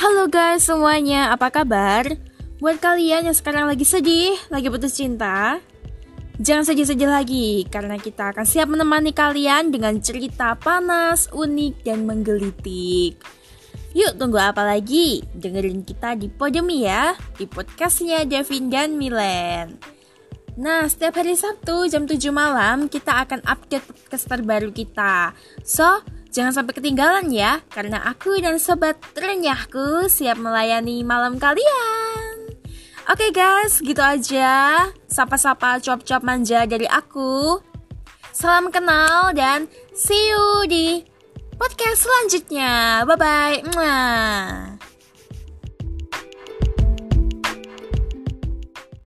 Halo guys semuanya, apa kabar? Buat kalian yang sekarang lagi sedih, lagi putus cinta, jangan sedih-sedih lagi karena kita akan siap menemani kalian dengan cerita panas, unik, dan menggelitik. Yuk tunggu apa lagi? Dengerin kita di Podemi ya, di podcastnya Devin dan Milen. Nah, setiap hari Sabtu jam 7 malam kita akan update podcast terbaru kita. So, Jangan sampai ketinggalan ya, karena aku dan sobat renyahku siap melayani malam kalian. Oke okay guys, gitu aja. Sapa-sapa cop-cop manja dari aku. Salam kenal dan see you di podcast selanjutnya. Bye-bye.